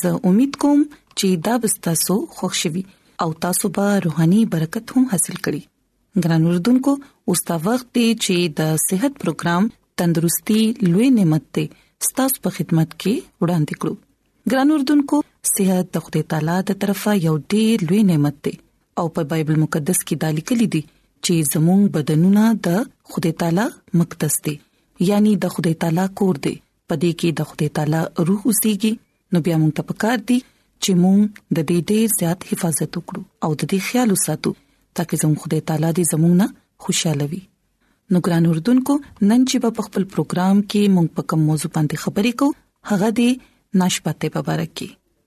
زه امید کوم چې دا به تاسو خوښ شي او تاسو به روحاني برکت هم حاصل کړئ ګران اوردونکو اوس دا وخت دی چې د صحت پروګرام تندرستي لوي نعمت ته ستاسو په خدمت کې وړاندې کړو ګران اوردونکو صحت د خدای تعالی د طرفه یو ډیر لوی نعمت دی او په بایبل مقدس کې دا لیکل دي چې زموږ بدنونه د خدای تعالی مقدس دي یعنی د خدای تعالی کور دی پدې کې د خدای تعالی روح اوسېږي نو بیا موږ ته پکار دي چې موږ د دې ډېر زیات حفاظت وکړو او د دې خیال وساتو ترڅو زموږ خدای تعالی دې زموږ نه خوشاله وي نو ګران اردوونکو نن چې په خپل پروګرام کې موږ په کوم موضوع باندې خبرې کوو هغه دې ناشپته په اړه کې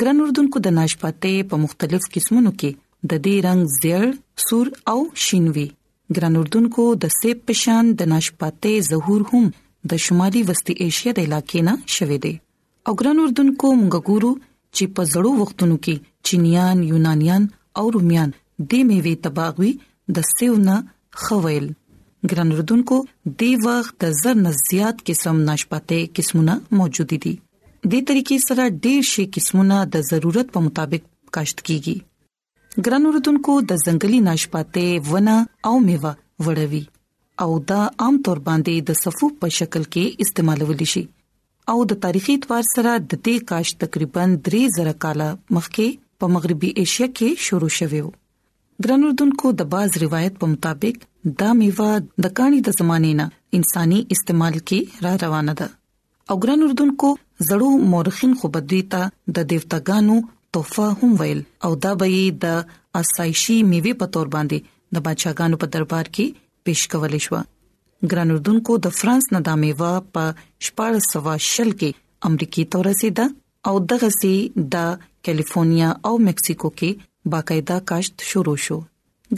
ګران اردوونکو د ناشپاته په مختلف قسمونو کې د دې رنگ زیړ، سور او شین وي. ګران اردوونکو د سیب پشان د ناشپاته ظهور هم د شمالي وستي ایشیا د علاقې نه شوې دي. او ګران اردوونکو موږ ګورو چې په زړو وختونو کې چینیان، یونانیان او رومیان د میوې تباغوي د سیونه خویل ګران اردوونکو د وخت د زر نه زیات قسم ناشپاته قسمونه موجود دي. دې طریقې سره ډېر شي قسمونه د ضرورت په مطابق کاشت کیږي ګران اوردونکو د ځنګلي ناشپاته ونه او میوه وړوي او دا عام تور باندې د صفو په شکل کې استعمالول شي او د تاریخي اعتبار سره د دې کاش تقریبا 3000 کال مخکې په مغربي اسیا کې شروع شوه ګران اوردونکو د باز روایت په مطابق دا میوه د کاني د زمانې نه انساني استعمال کې را روانه ده او ګران اردوونکو زړو مورخین خو بدوی ته د دیوتاګانو تحفه هم ویل او دا به د اسایشي میوه په تور باندې د بادشاهګانو په دربار کې پیش کول شو ګران اردوونکو د فرانس نه د میوه په 1400 شل کې امریکای ته رسیدا او دغسي د کالیفورنیا او مکسیکو کې باقاعده کاشت شروع شو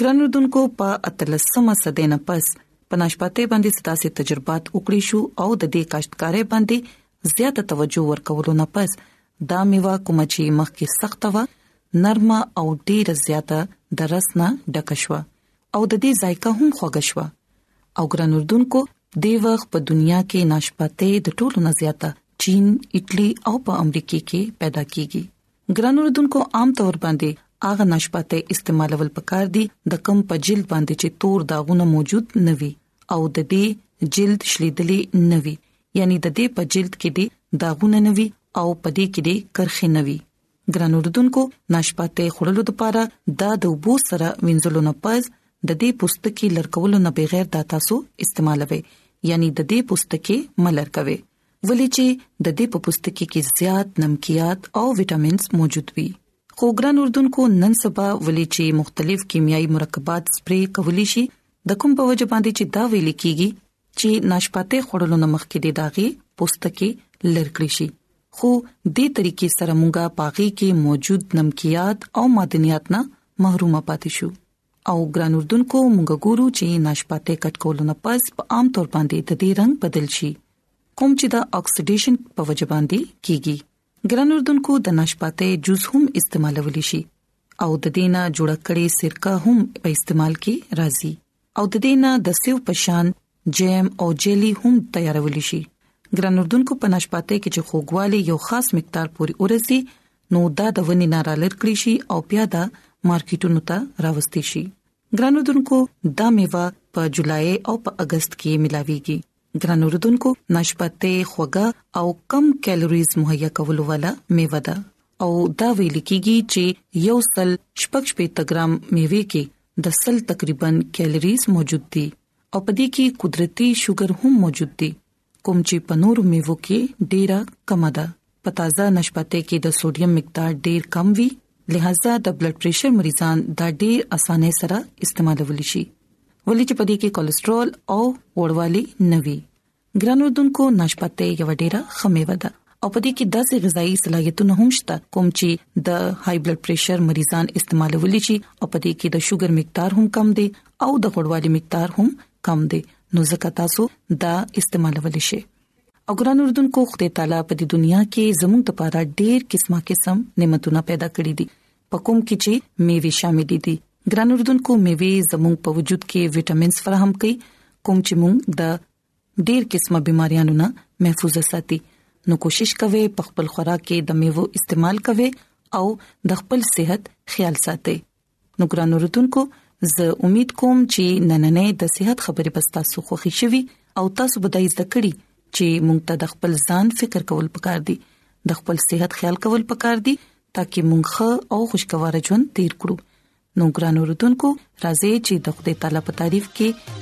ګران اردوونکو په اتلسمه صدې نه پس پناشپاتې باندې ستاسو تجربات وکړي شو او د دې کاشتکارې باندې زیاته توجه ورکولو نه پس دا میوه کوم چې مخکې سخت و نرمه او ډیره زیاته د رسنه ډک شوه او د دې ذایقه هم خوږه شو او ګران اردوونکو د وخت په دنیا کې ناشپاته د ټولو نه زیاته چین اټلی او په امریکا کې پیدا کیږي ګران اردوونکو عام تور باندې اغه ناشپاته استعمالول پکار دي د کم په جلد باندې چې تور داغونه موجود نوي او د دې جلد شلیدلې نوي یعنی د دې په جلد کې دي داغونه نوي او په دې کې دي کرخه نوي ګران اوردونکو ناشپاتې خړلو لپاره دا د وبو سره وینځلو نه پز د دې پوستکي لړکولو نه بغیر دا تاسو استعمالوي یعنی د دې پوستکي ملر کوي ولې چې د دې په پوستکي کې زیات نمکيات او وټامینز موجود وي خو ګران اردوونکو نن سبا ولې چې مختلف کیمیاوي مرکبات سپری کولی شي د کوم په وجه باندې چې دا ویل کیږي چې ناشپاته خورلو نه مخکې د داغي پوستکي لرکړي شي خو دې طریقې سره مونږه پاغي کې موجود نمکيات او معدنيات نه محروم پاتې شو او ګران اردوونکو مونږ ګورو چې ناشپاته کټ کولو نه پس په عام تور باندې د دې رنگ بدل شي کوم چې د اکسیډیشن په وجه باندې کیږي ګران اردوونکو د ناشپاته جوس هم استعمالول شي او د دینه جوړ کړي سرکه هم په استعمال کې راځي او د دې نه د سیو پشان جیم او جیلی هم تیارول شي ګران اردوونکو په ناشپاتۍ کې چې خوګوالي یو خاص مقدار پوري ورسي نو دا د ونی نه را لر کړی شي او بیا دا مارکیټونو ته راوستي شي ګران اردوونکو دا میوه په جولای او په اگست کې ملاويږي ګران اوردونکو ناشپته خوګه او کم کیلوریز مهیا کولو والا میوه ده او دا ویل کیږي چې یو سل شپږ شپې تګرام میوه کې د سل تقریبا کیلوریز موجود دي او په دې کې قدرتي شوګر هم موجود دي کوم چې په نورو میوو کې ډیره کمه ده په تازه نشپاتې کې د سوډیم مقدار ډیر کم وي لہذا د بلډ پريشر مریضان دا ډیر اسانه سره استعمالول شي ولې چې په دې کې کولیسټرول او وړوالي نوي ګرانو دونکو ناشپته یو ډیره خمه ودا او په دې کې داسې غذایی صلاحیتونه هم شته کوم چې د های بلډ پريشر مریضان استعمالول شي او په دې کې د شوګر مقدار هم کم دی او د غوړوالي مقدار هم کم دی نو ځکه تاسو دا استعمالول شي او ګران اردوونکو خدای تعالی په دې دنیا کې زموږ لپاره ډېر قسمه قسم نعمتونه پیدا کړی دي په کوم کې چې میوه شامل دي ګران اردوونکو میوه زموږ په وجود کې وټامینز فراهم کوي کوم چې موږ د ډېر قسمه بيماريانو نه محفوظ ساتي نو کوشش کوئ په خپل خوراک کې د میوه استعمال کوئ او د خپل صحت خیال ساتئ نو ګران اوردونکو زه امید کوم چې نننې د صحت خبرې به تاسو خوښی شي او تاسو به د زده کړې چې موږ ته د خپل ځان فکر کول پکار دي د خپل صحت خیال کول پکار دي ترڅو موږ ښه او خوشگوار ژوند تیر کړو نو ګران اوردونکو راځي چې د خپل تعالی په تعریف کې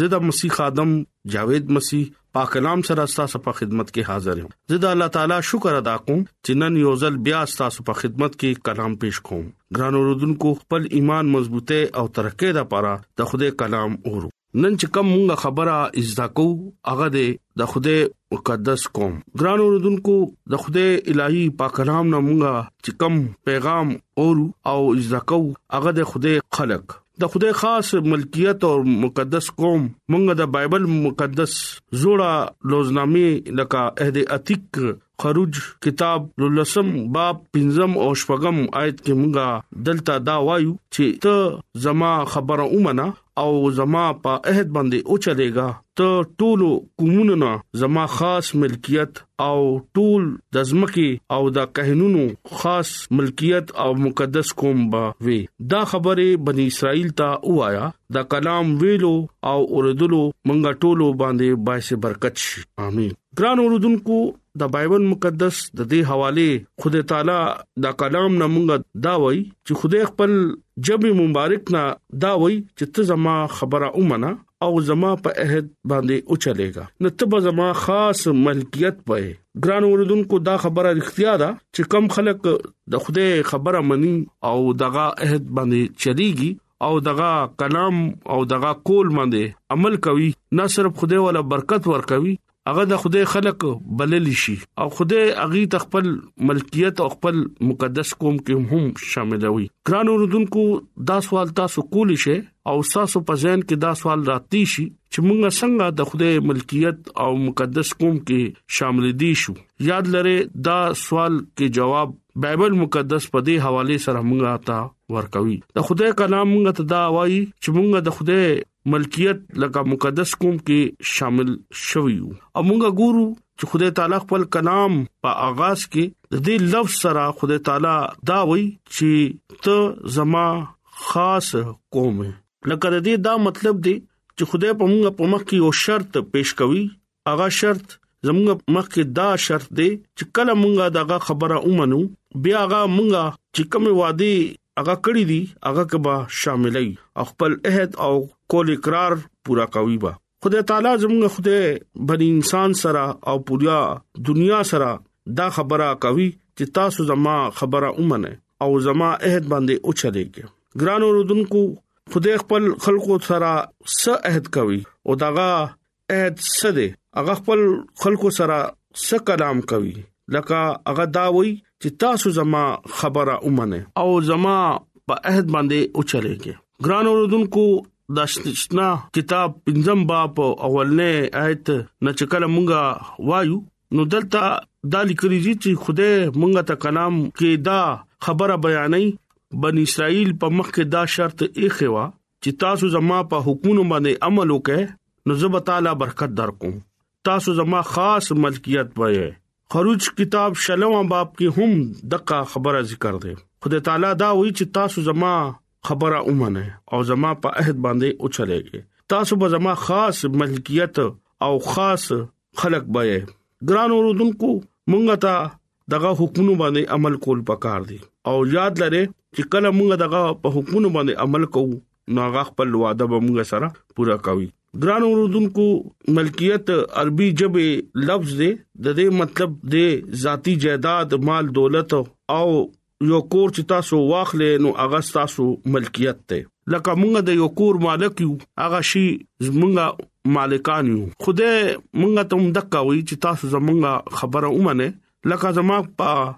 زه د مسیح خادم جاوید مسیح پاک کلام سره تاسو په خدمت کې حاضر یم زه د الله تعالی شکر ادا کوم چې نن یو ځل بیا تاسو په خدمت کې کلام پېښ کوم ګران اوردونکو خپل ایمان مضبوطه او ترقه ده لپاره د خوده کلام اورو نن چې کوم مونږه خبره ازدا کو هغه د خوده مقدس کوم ګران اوردونکو د خوده الهي پاک کلام نه مونږه چې کوم پیغام اورو او ازدا کو هغه د خوده خلق د خدای خاص ملکیت او مقدس قوم مونږ د بایبل مقدس زوړه لوزنامه لکه عہد عتیق خروج کتاب لسم باب پنځم او شپږم آیت کې مونږه دلته دا وایو چې ته زما خبره اومنه او زما په عہد باندې او چلےګا ته ټولو قومونو نه زما خاص ملکیت او ټول د ځمکې او د کهنونو خاص ملکیت او مقدس قوم به وي دا خبره بنی اسرائیل ته وایا دا کلام ویلو او اوردلو منګه ټولو باندې باعث برکت شي امين ګران اوردونکو د بایبل مقدس د دې حواله خدای تعالی دا کلام نه مونږه دا وای چې خدای خپل جب مبارک نه دا وای چې ته زما خبره اومنه او زما په عہد باندې او چلےګا نو تب زما خاص ملکیت پې ګران اوردونکو دا خبره اړتیا ده چې کم خلک د خوده خبره مني او دغه عہد باندې چلیږي او دغه کلام او دغه کول باندې عمل کوي نه صرف خوده ولا برکت ور کوي هغه د خدای خلق بلل شي او خدای هغه ته خپل ملکیت او خپل مقدس قوم کې هم شاملوي ګران اوردونکو دا سوال تاسو کولی شئ او تاسو په ذهن کې دا سوال راتی شي چې موږ څنګه د خدای ملکیت او مقدس قوم کې شامل دي شو یاد لره دا سوال کې جواب بایبل مقدس په دې حواله سره موږ ته ورکوي د خدای کلام موږ ته دا وایي چې موږ د خدای ملکیت لکه مقدس کوم کې شامل شوی وو امونګه ګورو چې خدای تعالی خپل کلام په آغاز کې د دې لفظ سره خدای تعالی دا وایي چې ته زما خاص قوم لکه د دې دا مطلب دی چې خدای په موږ په مخ کې یو شرط پیش کوي هغه شرط زموږ مخکې دا شرط دی چې کله مونږه دغه خبره ومنو بیا هغه مونږه چې کوم وادي هغه کړی دی هغه کبا شاملې خپل عہد او قول اقرار پورا کوي با خدای تعالی زموږ خدای بنی انسان سره او پورا دنیا سره دا خبره کوي چې تاسو زما خبره ومنه او زما عہد باندې اوچلېږي ګران اوردونکو خدای خپل خلقو سره څه عہد کوي او داغه اهد څه دی هغه خپل خلکو سره څه کلام کوي لکه هغه دا وایي چې تاسو زما خبره اومنه او زما په عہد باندې اوچلېږي ګران اوردونکو د شنا کتاب پنځم باب اولنې آیت نه چې کله مونږه وایو نو دلته دا لیکل دي چې خوده مونږه ته کلام کې دا خبره بیانې بن اسرائیل په مخ کې دا شرط یې خوا چې تاسو زما په حکمونو باندې عمل وکړئ نو زه به تعالی برکت درکوم تاسو زما خاص ملکیت وایې خروج کتاب شلوم باب کې هم دغه خبره ذکر ده خدای تعالی دا وایي چې تاسو زما خبره اومنه او زما په عہد باندې اوچلېږي تاسو به زما خاص ملکیت او خاص خلق بایې ګران اوردونکو مونږه ته دغه حکومت باندې عمل کول پکار دي او یاد لرې چې کله موږ دغه په حکومت باندې عمل کوو نو هغه خپل وعده به موږ سره پوره کوي ګران اوردونکو ملکیت عربي جبه لفظ دی د دې مطلب دی ذاتی جائیداد مال دولت او یو کور چې تاسو واخلې نو هغه تاسو ملکیت دی لکه مونږ د یو کور مالک یو هغه شی زمونږ مالکان یو خوده مونږ ته هم دکا وی چې تاسو زمونږه خبره ومنه لکه زما په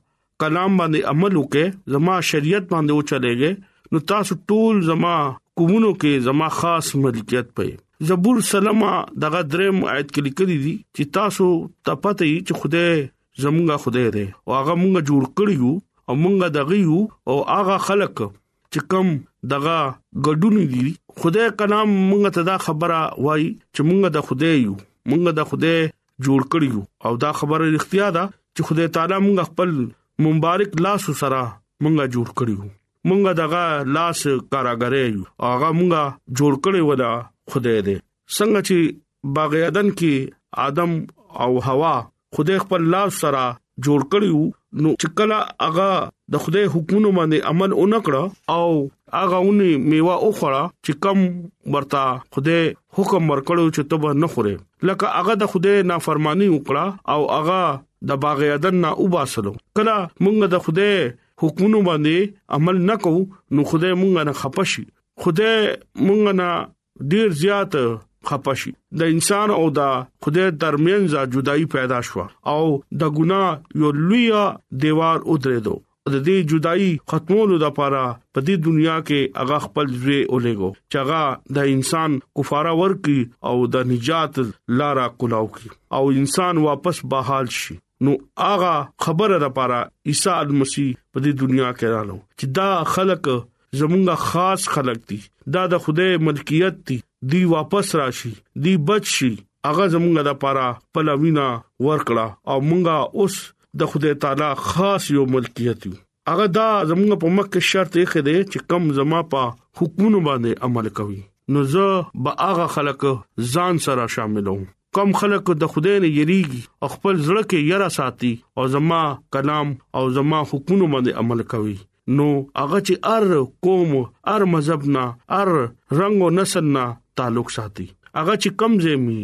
کلام باندې عمل وکې زما شریعت باندې و چلےږي نو تاسو ټول زما کومونو کې زما خاص ملکیت پي زبور سلمہ دغه درم آیت کې لیکلي دي چې تاسو تپته چې خوده زمونږه خدای دی او هغه مونږه جوړ کړی یو او مونږه دغه یو او هغه خلک چې کم دغه ګډون دي خدای کنا مونږه ته دا خبره وای چې مونږه د خدای یو مونږه د خدای جوړ کړی یو او دا خبره اړتیا ده چې خدای تعالی مونږ خپل مبارک لاس سره مونږه جوړ کړی یو مونږه دغه لاس کاراګرې یو هغه مونږه جوړ کړی ودا خدای دې څنګه چې باغ عدن کې ادم او حوا خدای خپل لاس سره جوړ کړیو نو چې کله هغه د خدای حکمونو باندې عمل ونکړه او هغه ونی میوه اوخړه چې کم ورتا خدای حکم ورکړو چې تب نه خوري لکه هغه د خدای نافرمانی وکړه او هغه د باغ عدن نه وباسلو کله مونږ د خدای حکمونو باندې عمل نکو نو خدای مونږ نه خپشي خدای مونږ نه ډیر زیات خپه شي د انسان او د خدای ترمنځ جدائی پیدا شو او د ګناه یو لوی دیوال ودرېدو د دې جدائی ختمولو لپاره په دې دنیا کې هغه خپل ځای اولېګو چې هغه د انسان کفاره ورکي او د نجات لارا کولاو کی او انسان واپس بحال شي نو هغه خبره لپاره عیسی مسیح په دې دنیا کې رالو چې دا خلک زمونږه خاص خلک دي دا د خوده ملکیت دي دی واپس راشي دی بچ شي هغه زمونږه د پاره پلوینا ورکړه او مونږه اوس د خوده تعالی خاص یو ملکیت یو هغه دا زمونږه په مخ کې شرط یې خده چې کم زما په حکومت باندې عمل کوي نو زه به هغه خلک ځان سره شاملوم کوم خلک د خدای نه یریږي او خپل زړه کې یرا ساتي او زما کلام او زما حکمونو باندې عمل کوي نو هغه چې ار قوم ار مذهب نه ار رنگ او نسل نه تعلق ساتي هغه چې کم زمي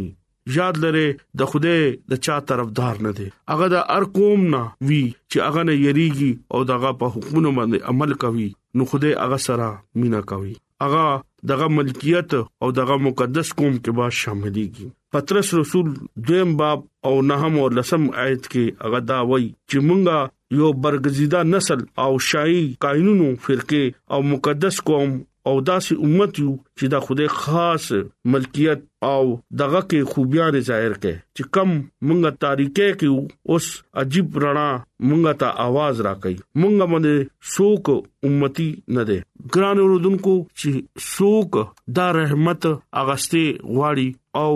یاد لره د خوده د چا طرفدار نه دی هغه د ار قوم نه وی چې هغه نه یریږي او دغه په حکمونو باندې عمل کوي نو خوده هغه سره مینا کوي هغه دغه ملکیت او دغه مقدس قوم کې به شاملېږي پترس رسول دویم باب او نهم او لسم آیت کې هغه دا وایي چې مونږه یو برګزیدا نسل او شای کاینونو فرقه او مقدس قوم او داسې امت یو چې دا خوده خاص ملکیت او دغه کې خوبيان ظاهر کړي چې کم مونږه تاریکه کې اوس عجیب رڼا مونږه ته आवाज راکړي مونږه باندې سوک امتی نه ده ګران اوردونکو چې سوک دا رحمت اغسته غواړي او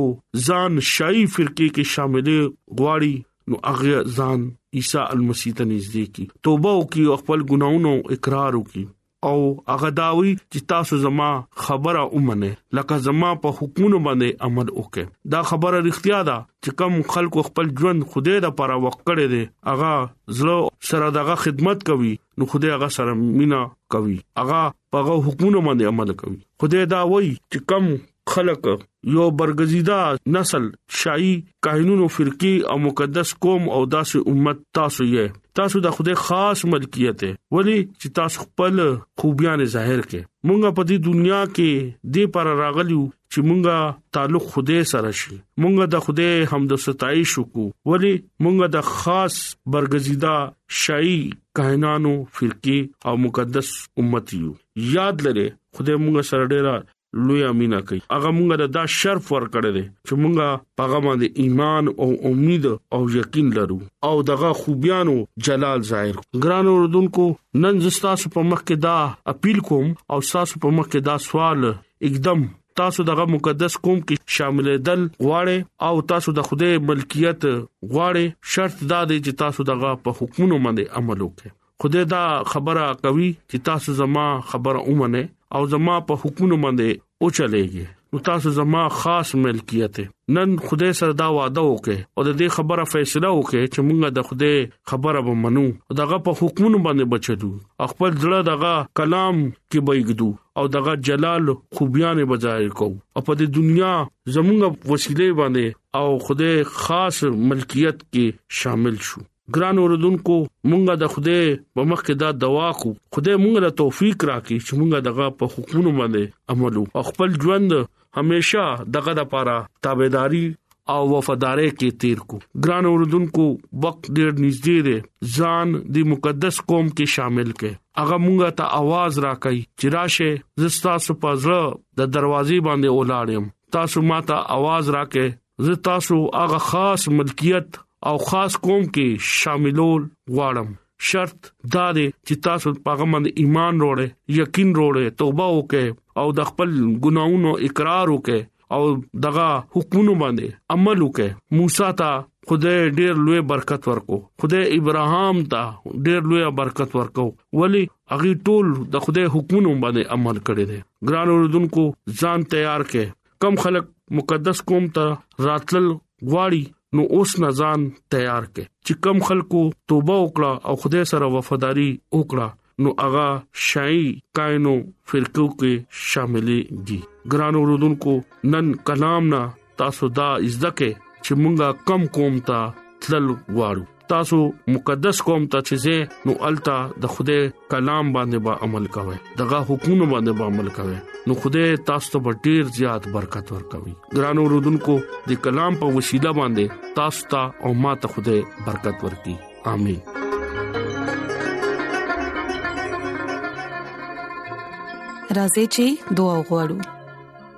ځان شای فرقه کې شاملې غواړي نو هغه ځان عیسی المسیح ته نږدې کی توبه وکي او خپل ګناونو اقرار وکي او هغه داوي چې تاسو زما خبره اومنه لکه زما په حکمونو باندې عمل وکړي دا خبره اړتیا ده چې کم خلکو خپل ژوند خوده د لپاره وکړي دي هغه زړه سره دغه خدمت کوي نو خوده هغه سره مینا کوي هغه په حکمونو باندې عمل کوي خوده دا وایي چې کم خلک یو برګزیدا نسل شاهي کاهنونو فرقي او مقدس قوم او داسې امت تاسو یې تاسو د خوده خاص ملکیت ولی چې تاسو خپل خوبيان ظاهر کړي مونږه په دې دنیا کې دې پر راغلیو چې مونږه تعلق خوده سره شي مونږه د خوده حمد او ستایش وکړو ولی مونږه د خاص برګزیدا شاهي کاهنانو فرقي او مقدس امت یو یاد لره خدای موږ سره ډیره لوی امینه کوي هغه مونږ ته دا شرف ورکړی دی چې مونږه په غما د ایمان او امید او یقین لرو او دغه خوبیانو جلال ظاهر ګران اوردونکو نن زستا سو په مخ کې دا اپیل کوم او تاسو په مخ کې دا سوال اقدم تاسو دغه مقدس قوم کې شامل دل غواړي او تاسو د خوده ملکیت غواړي شرط دا دی چې تاسو دغه په حکمونو باندې عمل وکړئ خدای دا خبره کوي چې تاسو زما خبره اومنه او زما په حکمونو باندې او چلےږي نو تاسو زما خاص ملکیت نن خدای سره دا وعده وکړي او د دې خبره فیصله وکړي چې موږ د خدای خبره به منو او دغه په حکمونو باندې بچو خپل ځړه دغه کلام کې بېګدو او دغه جلال خوبيان به ظاهر کو او په دې دنیا زموږ وسیله باندې او خدای خاص ملکیت کې شامل شو ګران اوردونکو مونږه د خوده په مخ کې دا دوا کو خوده مونږ له توفیق راکړي چې مونږه دغه په حکمونو باندې عمل او خپل ژوند همیشه دغه د پاره تابعداري او وفادارۍ کې تیر کو ګران اوردونکو وخت ډیر نږدې دی ځان د مقدس قوم کې شامل کړي هغه مونږه ته आवाज راکړي چې راشه زستا سپازړه د دروازې باندې ولاړم تاسو ماته आवाज راکې زه تاسو هغه خاص ملکیت او خاص قوم کې شاملول غواړم شرط دا دی چې تاسو پاغه باندې ایمان وروړي یقین وروړي توبه وکړي او د خپل ګناونو اقرار وکړي او دغه حکمونو باندې عمل وکړي موسی ته خدای ډېر لوی برکت ورکو خدای ابراهام ته ډېر لوی برکت ورکو ولی هغه ټول د خدای حکمونو باندې عمل کړی دی ګران اوردونکو ځان تیار کړئ کم خلک مقدس قوم ته راتلل غواړي نو اوس نه ځان تیار کړي چې کم خلکو توبه وکړه او خدای سره وفاداری وکړه نو هغه شای کاینو فرقو کې شاملې دي ګران اوردونکو نن کلام نه تاسو دا زده کې چې مونږه کم کوم ته تلل غواړو تاسو مقدس قوم ته چې زه نو التا د خوده کلام باندې با عمل کوي دغه حکومت باندې با عمل کوي نو خوده تاسو ته ډیر زیات برکت ورکوي ګرانو رودونکو د کلام په وسیله باندې تاسو ته او ما ته خوده برکت ورکړي امين راځي چې دعا وغوړو